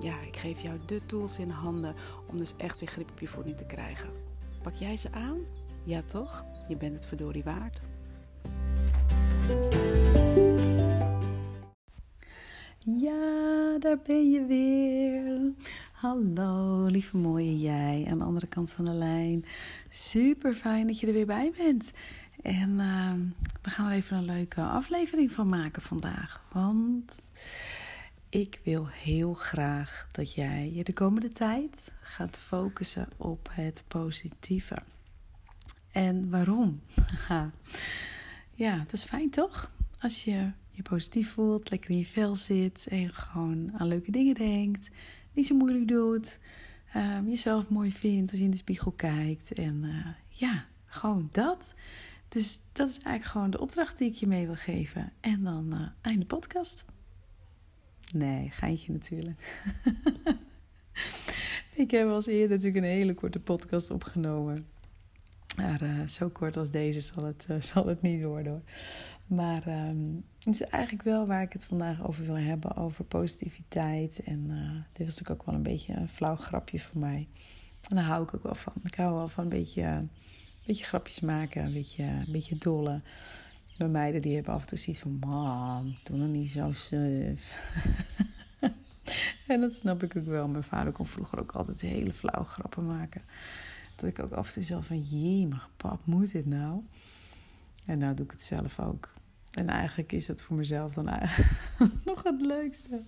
ja, ik geef jou de tools in handen om dus echt weer grip op je voeding te krijgen. Pak jij ze aan? Ja toch? Je bent het verdorie waard. Ja, daar ben je weer. Hallo, lieve mooie jij aan de andere kant van de lijn. Super fijn dat je er weer bij bent. En uh, we gaan er even een leuke aflevering van maken vandaag. Want ik wil heel graag dat jij je de komende tijd gaat focussen op het positieve. En waarom? ja, dat is fijn toch? Als je je positief voelt, lekker in je vel zit en gewoon aan leuke dingen denkt, niet zo moeilijk doet, um, jezelf mooi vindt als je in de spiegel kijkt en uh, ja, gewoon dat. Dus dat is eigenlijk gewoon de opdracht die ik je mee wil geven. En dan uh, einde podcast. Nee, geintje natuurlijk. ik heb als eerder natuurlijk een hele korte podcast opgenomen. Maar uh, zo kort als deze zal het, uh, zal het niet worden hoor. Maar um, het is eigenlijk wel waar ik het vandaag over wil hebben. Over positiviteit. En uh, dit was natuurlijk ook wel een beetje een flauw grapje voor mij. En daar hou ik ook wel van. Ik hou wel van een beetje, beetje grapjes maken. Een beetje, een beetje dolle bij meiden die hebben af en toe zoiets van... Mam, doe nog niet zo suf. en dat snap ik ook wel. Mijn vader kon vroeger ook altijd hele flauwe grappen maken. Dat ik ook af en toe zelf van... Maar pap, moet dit nou? En nou doe ik het zelf ook. En eigenlijk is dat voor mezelf dan nog het leukste.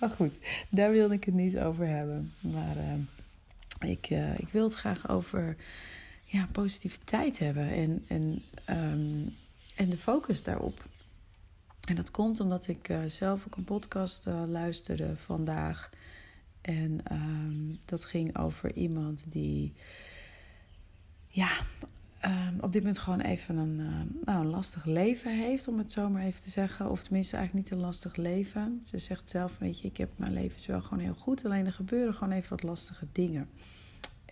maar goed, daar wilde ik het niet over hebben. Maar uh, ik, uh, ik wil het graag over ja, positiviteit hebben. En, en um, en de focus daarop. En dat komt omdat ik uh, zelf ook een podcast uh, luisterde vandaag. En um, dat ging over iemand die ja, um, op dit moment gewoon even een, uh, nou, een lastig leven heeft, om het zo maar even te zeggen. Of tenminste eigenlijk niet een lastig leven. Ze zegt zelf, weet je, ik heb mijn leven wel gewoon heel goed. Alleen er gebeuren gewoon even wat lastige dingen.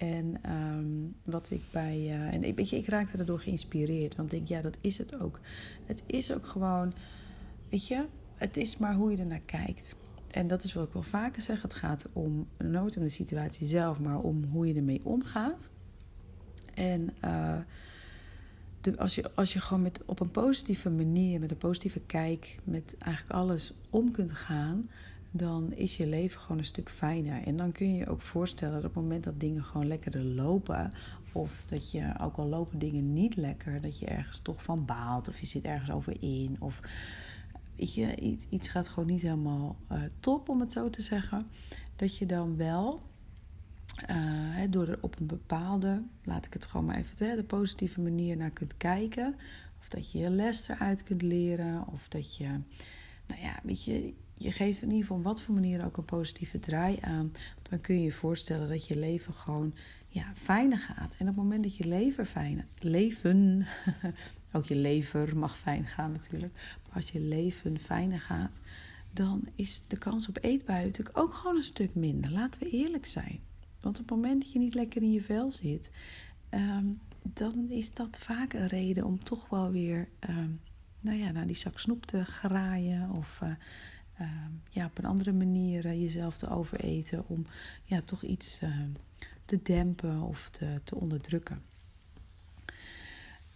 En um, wat ik bij. Uh, en ik, weet je, ik raakte daardoor geïnspireerd. Want ik denk, ja, dat is het ook. Het is ook gewoon. Weet je, het is maar hoe je ernaar kijkt. En dat is wat ik wel vaker zeg. Het gaat om nooit om de situatie zelf, maar om hoe je ermee omgaat. En uh, de, als, je, als je gewoon met, op een positieve manier, met een positieve kijk, met eigenlijk alles om kunt gaan, dan is je leven gewoon een stuk fijner. En dan kun je je ook voorstellen dat op het moment dat dingen gewoon lekkerder lopen, of dat je, ook al lopen dingen niet lekker, dat je ergens toch van baalt, of je zit ergens over in, of weet je, iets, iets gaat gewoon niet helemaal uh, top, om het zo te zeggen, dat je dan wel. Uh, door er op een bepaalde, laat ik het gewoon maar even, hè, de positieve manier naar kunt kijken. Of dat je je les eruit kunt leren. Of dat je, nou ja, weet je, je geeft in ieder geval op wat voor manier ook een positieve draai aan. Dan kun je je voorstellen dat je leven gewoon ja, fijner gaat. En op het moment dat je lever fijn, leven, ook je lever mag fijn gaan natuurlijk. Maar als je leven fijner gaat, dan is de kans op eetbuien ook gewoon een stuk minder. Laten we eerlijk zijn. Want op het moment dat je niet lekker in je vel zit, um, dan is dat vaak een reden om toch wel weer um, nou ja, naar die zak snoep te graaien. Of uh, uh, ja, op een andere manier uh, jezelf te overeten. Om ja, toch iets te dempen of te, te onderdrukken.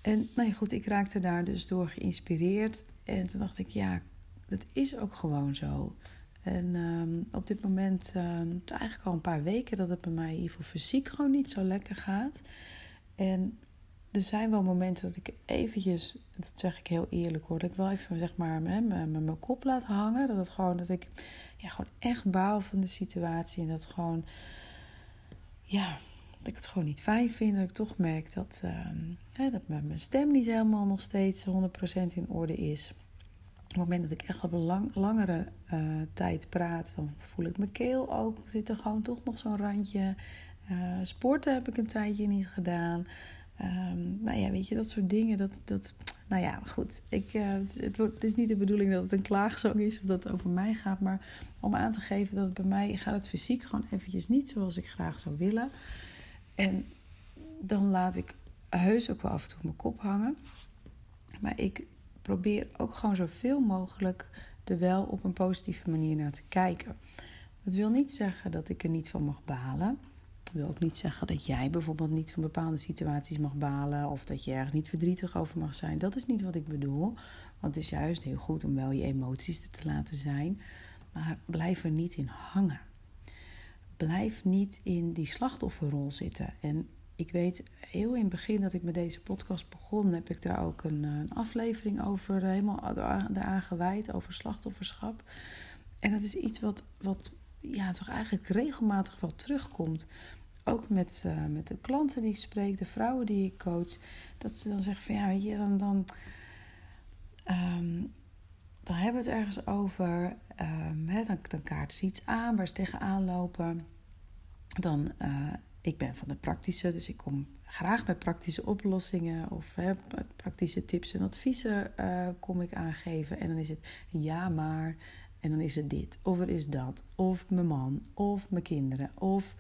En nou ja, goed, ik raakte daar dus door geïnspireerd. En toen dacht ik, ja, dat is ook gewoon zo. En um, op dit moment, het eigenlijk al een paar weken dat het bij mij in ieder fysiek gewoon niet zo lekker gaat. En er zijn wel momenten dat ik eventjes, dat zeg ik heel eerlijk hoor, dat ik wel even zeg maar mijn kop laat hangen. Dat het gewoon, dat ik ja, gewoon echt baal van de situatie. En dat gewoon, ja, dat ik het gewoon niet fijn vind. Dat ik toch merk dat, uh, dat mijn stem niet helemaal nog steeds 100% in orde is. het moment dat ik echt op een lang, langere uh, tijd praat, dan voel ik mijn keel ook. Zit er gewoon toch nog zo'n randje. Uh, sporten heb ik een tijdje niet gedaan. Um, nou ja, weet je, dat soort dingen. Dat, dat, nou ja, goed. Ik, het, wordt, het is niet de bedoeling dat het een klaagzang is of dat het over mij gaat. Maar om aan te geven dat het bij mij gaat het fysiek gewoon eventjes niet zoals ik graag zou willen. En dan laat ik heus ook wel af en toe mijn kop hangen. Maar ik probeer ook gewoon zoveel mogelijk er wel op een positieve manier naar te kijken. Dat wil niet zeggen dat ik er niet van mag balen. Wil ook niet zeggen dat jij bijvoorbeeld niet van bepaalde situaties mag balen of dat je ergens niet verdrietig over mag zijn. Dat is niet wat ik bedoel. Want het is juist heel goed om wel je emoties te laten zijn. Maar blijf er niet in hangen. Blijf niet in die slachtofferrol zitten. En ik weet heel in het begin dat ik met deze podcast begon, heb ik daar ook een, een aflevering over, eh, helemaal eraan gewijd, over slachtofferschap. En dat is iets wat, wat ja, toch eigenlijk regelmatig wel terugkomt. Ook met, uh, met de klanten die ik spreek, de vrouwen die ik coach. Dat ze dan zeggen van ja, weet je, dan, dan, um, dan hebben we het ergens over. Um, hè, dan, dan kaarten ze iets aan waar ze tegenaan lopen. Dan uh, ik ben van de praktische, dus ik kom graag bij praktische oplossingen of hè, praktische tips en adviezen uh, kom ik aangeven. En dan is het ja, maar. En dan is het dit, of er is dat, of mijn man, of mijn kinderen, of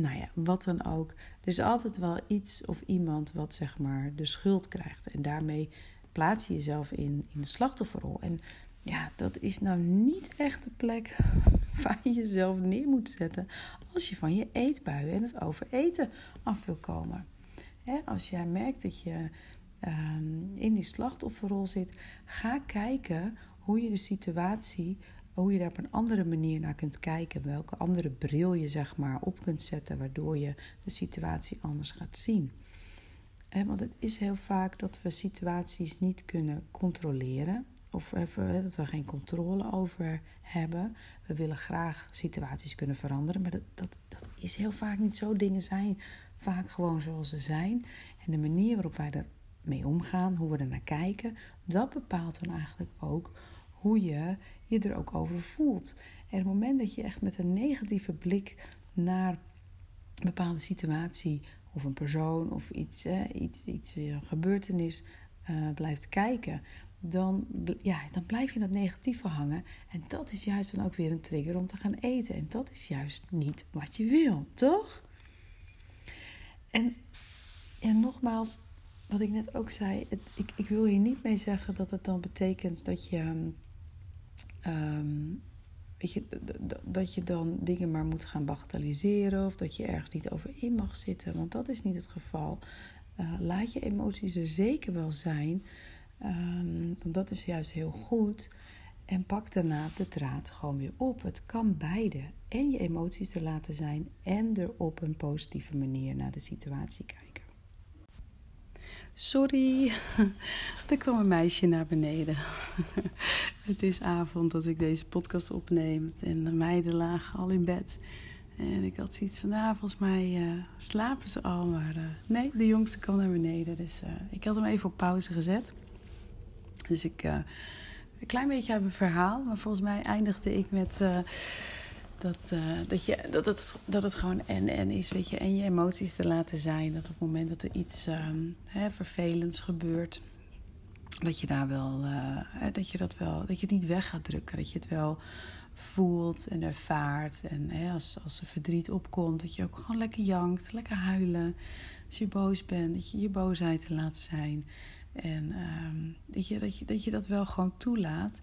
nou ja, wat dan ook. Er is altijd wel iets of iemand wat zeg maar de schuld krijgt. En daarmee plaats je jezelf in, in de slachtofferrol. En ja, dat is nou niet echt de plek waar je jezelf neer moet zetten als je van je eetbuien en het overeten af wil komen. als jij merkt dat je ehm, in die slachtofferrol zit, ga kijken hoe je de situatie, hoe je daar op een andere manier naar kunt kijken. Welke andere bril je zeg maar op kunt zetten, waardoor je de situatie anders gaat zien. want het is heel vaak dat we situaties niet kunnen controleren of even, dat we geen controle over hebben. We willen graag situaties kunnen veranderen, maar dat, dat, dat is heel vaak niet zo. Dingen zijn vaak gewoon zoals ze zijn. En de manier waarop wij er mee omgaan, hoe we er naar kijken, dat bepaalt dan eigenlijk ook hoe je je er ook over voelt. En het moment dat je echt met een negatieve blik naar een bepaalde situatie of een persoon of iets, iets, iets een gebeurtenis uh, blijft kijken, dan, ja, dan blijf je in dat negatieve hangen. En dat is juist dan ook weer een trigger om te gaan eten. En dat is juist niet wat je wil, toch? En, en nogmaals, wat ik net ook zei, ik, ik wil hier niet mee zeggen dat het dan betekent dat je, um, weet je, dat je dan dingen maar moet gaan bagatelliseren of dat je ergens niet over in mag zitten, want dat is niet het geval. Uh, laat je emoties er zeker wel zijn. Um, dat is juist heel goed. En pak daarna de draad gewoon weer op. Het kan beide. En je emoties er laten zijn en er op een positieve manier naar de situatie kijken. Sorry, er kwam een meisje naar beneden. Het is avond dat ik deze podcast opneem. En de meiden lagen al in bed. En ik had zoiets van, nou, volgens mij uh, slapen ze al. Maar uh, nee, de jongste kwam naar beneden. Dus uh, ik had hem even op pauze gezet. Dus ik, een klein beetje uit mijn verhaal, maar volgens mij eindigde ik met dat, uh, dat, je, dat, het, dat het gewoon en-en is, weet je. En je emoties te laten zijn. Dat op het moment dat er iets um, hè, vervelends gebeurt, dat je daar wel, dat je dat wel, dat je het niet weg gaat drukken. Dat je het wel voelt en ervaart. En hè, als, als er verdriet opkomt, dat je ook gewoon lekker jankt, lekker huilen. Als je boos bent, dat je je boosheid laat zijn. En um, dat, je, dat, je, dat je dat wel gewoon toelaat.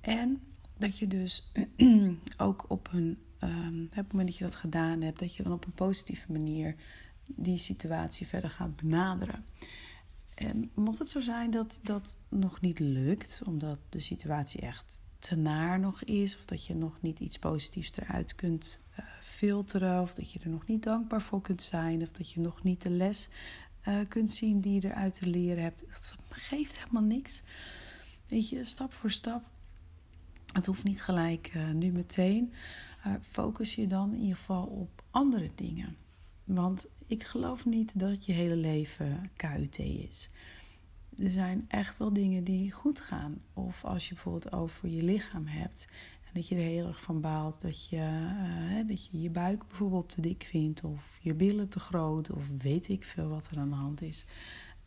En dat je dus ook op een, um, op het moment dat je dat gedaan hebt, dat je dan op een positieve manier die situatie verder gaat benaderen. En mocht het zo zijn dat dat nog niet lukt, omdat de situatie echt te naar nog is, of dat je nog niet iets positiefs eruit kunt uh, filteren, of dat je er nog niet dankbaar voor kunt zijn, of dat je nog niet de les uh, kunt zien die je eruit te leren hebt. Dat geeft helemaal niks. Weet je, stap voor stap. Het hoeft niet gelijk uh, nu meteen. Uh, focus je dan in ieder geval op andere dingen. Want ik geloof niet dat je hele leven KUT is. er zijn echt wel dingen die goed gaan. Of als je bijvoorbeeld over je lichaam hebt en dat je er heel erg van baalt dat je, uh, dat je je buik bijvoorbeeld te dik vindt, of je billen te groot, of weet ik veel wat er aan de hand is.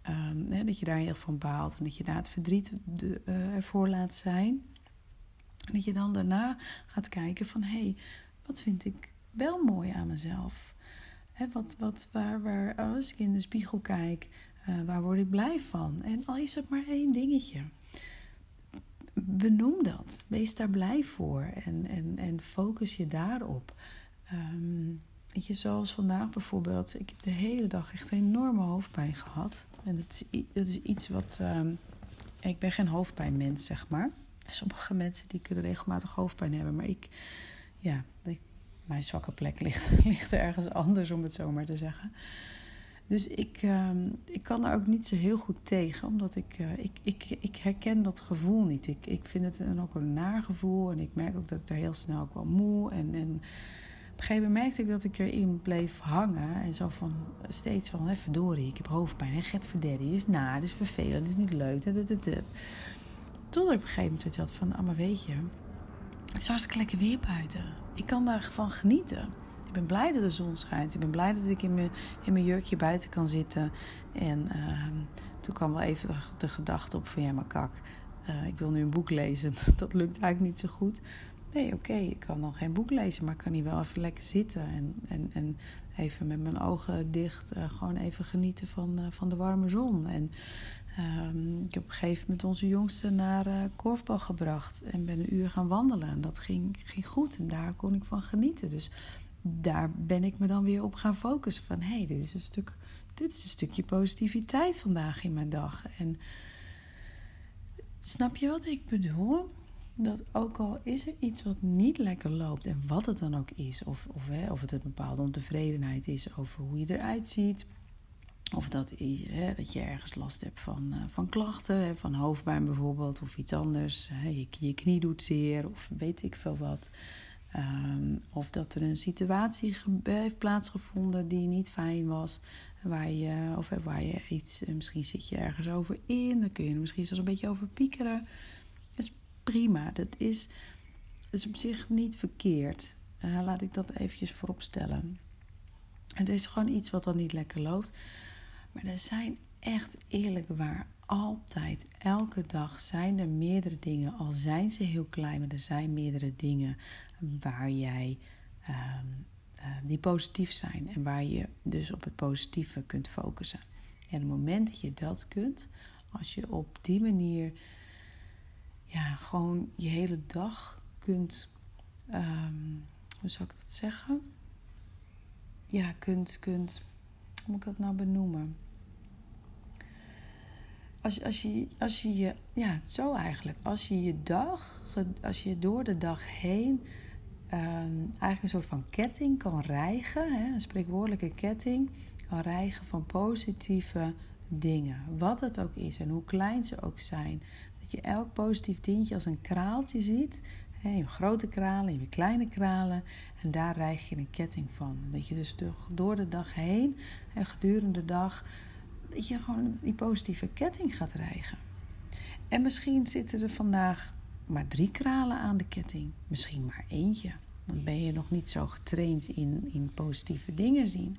Um, hè, dat je daar heel erg van baalt en dat je daar het verdriet de, uh, ervoor laat zijn. Dat je dan daarna gaat kijken van hé, hey, wat vind ik wel mooi aan mezelf? Hè, wat, wat, waar, waar, als ik in de spiegel kijk, uh, waar word ik blij van? En al is het maar één dingetje. Benoem dat. Wees daar blij voor. En, en, en focus je daarop. Um, weet je, zoals vandaag bijvoorbeeld. Ik heb de hele dag echt enorme hoofdpijn gehad. En dat is, dat is iets wat... Um, ik ben geen hoofdpijnmens, zeg maar. Sommige mensen die kunnen regelmatig hoofdpijn hebben. Maar ik... Ja, mijn zwakke plek ligt, ligt ergens anders, om het zo maar te zeggen. Dus ik, uh, ik kan daar ook niet zo heel goed tegen, omdat ik, uh, ik, ik, ik herken dat gevoel niet. Ik, ik vind het een, ook een naar gevoel en ik merk ook dat ik er heel snel ook wel moe. En, en op een gegeven moment merkte ik dat ik erin bleef hangen en zo van steeds van, hé, verdorie, ik heb hoofdpijn. En get verderi is na, dat is vervelend, dat is niet leuk. Totdat ik op een gegeven moment had van, ah, maar weet je, het is hartstikke lekker weer buiten. Ik kan daarvan genieten. Ik ben blij dat de zon schijnt. Ik ben blij dat ik in mijn, in mijn jurkje buiten kan zitten. En uh, toen kwam wel even de, gedachte op van ja, maar kak, uh, ik wil nu een boek lezen. Dat lukt eigenlijk niet zo goed. Nee, oké, ik kan dan geen boek lezen, maar ik kan hier wel even lekker zitten. En, en, en even met mijn ogen dicht uh, gewoon even genieten van, uh, van de warme zon. En um, ik heb op een gegeven moment onze jongste naar uh, korfbal gebracht en ben een uur gaan wandelen. En dat ging, ging goed en daar kon ik van genieten. Dus daar ben ik me dan weer op gaan focussen. Van hé, hey, dit, is een stuk, dit is een stukje positiviteit vandaag in mijn dag. En snap je wat ik bedoel? Dat ook al is er iets wat niet lekker loopt, en wat het dan ook is, of, of, hè, of het een bepaalde ontevredenheid is over hoe je eruit ziet, of dat, hè, dat je ergens last hebt van, uh, van klachten, van hoofdpijn bijvoorbeeld, of iets anders, hè, je, je knie doet zeer, of weet ik veel wat. Um, of dat er een situatie heeft plaatsgevonden die niet fijn was. Waar je, of waar je iets, eh, misschien zit je ergens over in. Dan kun je er misschien zelfs een beetje over piekeren. Dat is prima. Dat is, dat is op zich niet verkeerd. Uh, laat ik dat eventjes voorop stellen. En er is gewoon iets wat dan niet lekker loopt. Maar er zijn echt eerlijk waar altijd, elke dag zijn er meerdere dingen. Al zijn ze heel klein, maar er zijn meerdere dingen waar jij um, uh, die positief zijn en waar je dus op het positieve kunt focussen. En het moment dat je dat kunt, als je op die manier ja, gewoon je hele dag kunt, um, hoe zou ik dat zeggen? Ja, kunt, kunt, moet ik dat nou benoemen? Als, als, je, als je je, ja, zo eigenlijk, als je je dag, als je door de dag heen um, eigenlijk een soort van ketting kan rijgen, hè, een spreekwoordelijke ketting, kan rijgen van positieve dingen. Wat het ook is en hoe klein ze ook zijn. Dat je elk positief dingetje als een kraaltje ziet. Je grote kralen, je hebt kleine kralen. En daar rijg je een ketting van. Dat je dus door de dag heen en gedurende de dag. Dat je gewoon die positieve ketting gaat rijgen. En misschien zitten er vandaag maar drie kralen aan de ketting. Misschien maar eentje. Dan ben je nog niet zo getraind in, in positieve dingen zien.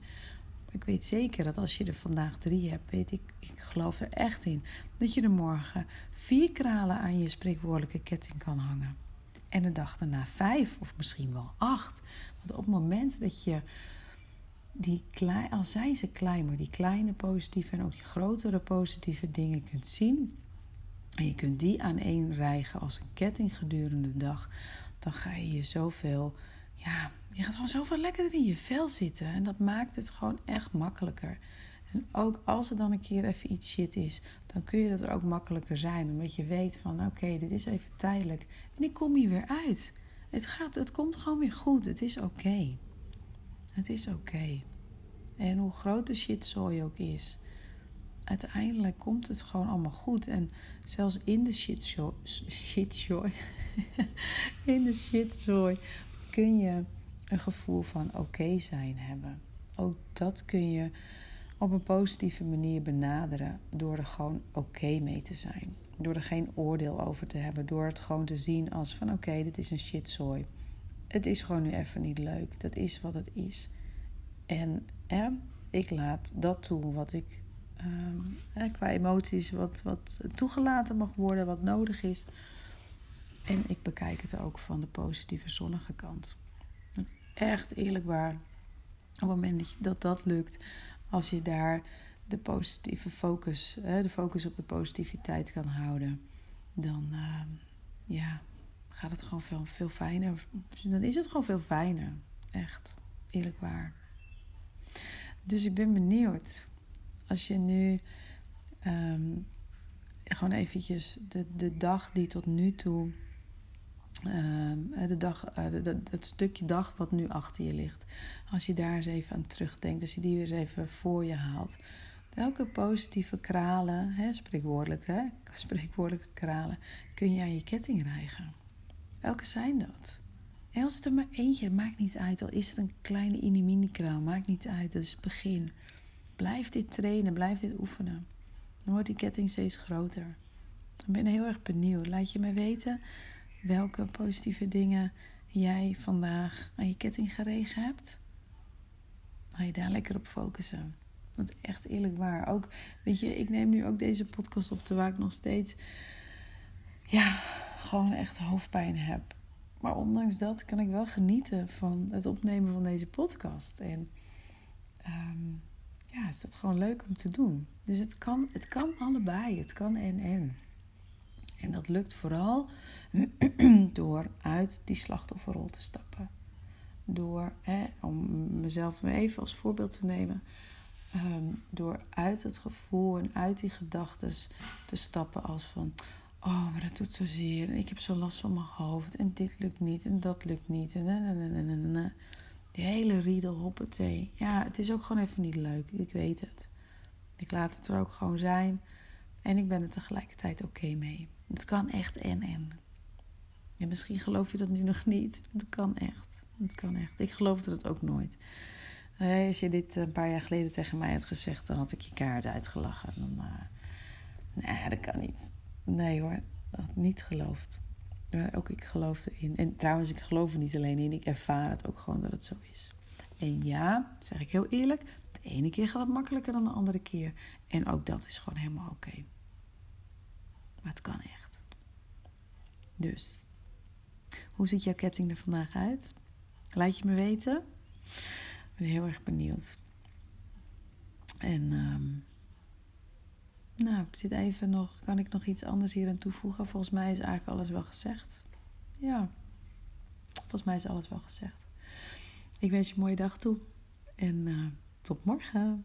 Maar ik weet zeker dat als je er vandaag drie hebt, weet ik, ik geloof er echt in, dat je er morgen vier kralen aan je spreekwoordelijke ketting kan hangen. En de dag daarna vijf of misschien wel acht. Want op het moment dat je die klein, al zijn ze klein, maar die kleine positieve en ook die grotere positieve dingen kunt zien, en je kunt die aan één rijgen als een ketting gedurende de dag, dan ga je je zoveel, ja, je gaat gewoon zoveel lekkerder in je vel zitten. En dat maakt het gewoon echt makkelijker. En ook als er dan een keer even iets shit is, dan kun je dat er ook makkelijker zijn. Omdat je weet van oké, dit is even tijdelijk. En ik kom hier weer uit. Het, gaat, het komt gewoon weer goed. Het is oké. Het is oké. En hoe groot de shitzooi ook is, uiteindelijk komt het gewoon allemaal goed. En zelfs in de shitzooi, shitzooi, in de shitzooi kun je een gevoel van oké zijn hebben. Ook dat kun je op een positieve manier benaderen door er gewoon oké mee te zijn. Door er geen oordeel over te hebben. Door het gewoon te zien als van oké, dit is een shitzooi. Het is gewoon nu even niet leuk. Dat is wat het is. En ik laat dat toe wat ik um, qua emoties, wat, wat toegelaten mag worden, wat nodig is. En ik bekijk het ook van de positieve zonnige kant. Echt eerlijk waar. Op het moment dat dat lukt, als je daar de positieve focus, de focus op de positiviteit kan houden, dan ehm, ja, gaat het gewoon veel, veel fijner. Dan is het gewoon veel fijner. Echt, eerlijk waar. Dus ik ben benieuwd. Als je nu ehm, gewoon eventjes de, de dag die tot nu toe. Uh, de dag, uh, het stukje dag wat nu achter je ligt. Als je daar eens even aan terugdenkt. Als je die weer eens even voor je haalt. Welke positieve kralen, hè, spreekwoordelijk, hè, spreekwoordelijk kralen, kun je aan je ketting rijgen? Welke zijn dat? En als het er maar eentje, maakt niet uit. Al is het een kleine mini kraal, maakt niet uit. Dat is het begin. Blijf dit trainen, blijf dit oefenen. Dan wordt die ketting steeds groter. Ik ben heel erg benieuwd. Laat je me weten welke positieve dingen jij vandaag aan je ketting geregen hebt. Ga je daar lekker op focussen. Dat is echt eerlijk waar. Ook, weet je, ik neem nu ook deze podcast op terwijl ik nog steeds, ja, gewoon echt hoofdpijn heb. Maar ondanks dat kan ik wel genieten van het opnemen van deze podcast. En um, ja, is dat gewoon leuk om te doen. Dus het kan, het kan allebei. Het kan en en. En dat lukt vooral door uit die slachtofferrol te stappen. Door, hè, om mezelf even als voorbeeld te nemen. Um, door uit het gevoel en uit die gedachten te stappen als van... Oh, maar dat doet zo zeer. En ik heb zo last van mijn hoofd. En dit lukt niet. En dat lukt niet. En, en. Die hele riedel hoppatee. Ja, het is ook gewoon even niet leuk. Ik weet het. Ik laat het er ook gewoon zijn. En ik ben er tegelijkertijd oké mee. Het kan echt en en. En misschien geloof je dat nu nog niet. Het kan echt. Het kan echt. Ik geloofde het ook nooit. Als je dit een paar jaar geleden tegen mij had gezegd, dan had ik je kaart uitgelachen. Dan, uh, nee, dat kan niet. Nee hoor, dat had niet geloofd. Maar ook ik geloof erin. En trouwens, ik geloof er niet alleen in, ik ervaar het ook gewoon dat het zo is. En ja, zeg ik heel eerlijk, de ene keer gaat het makkelijker dan de andere keer. En ook dat is gewoon helemaal oké. Maar het kan echt. Dus, hoe ziet jouw ketting er vandaag uit? Laat je me weten. Ik ben heel erg benieuwd. En um, nou, zit even nog. Kan ik nog iets anders hier aan toevoegen? Volgens mij is eigenlijk alles wel gezegd. Ja, volgens mij is alles wel gezegd. Ik wens je een mooie dag toe. En uh, tot morgen.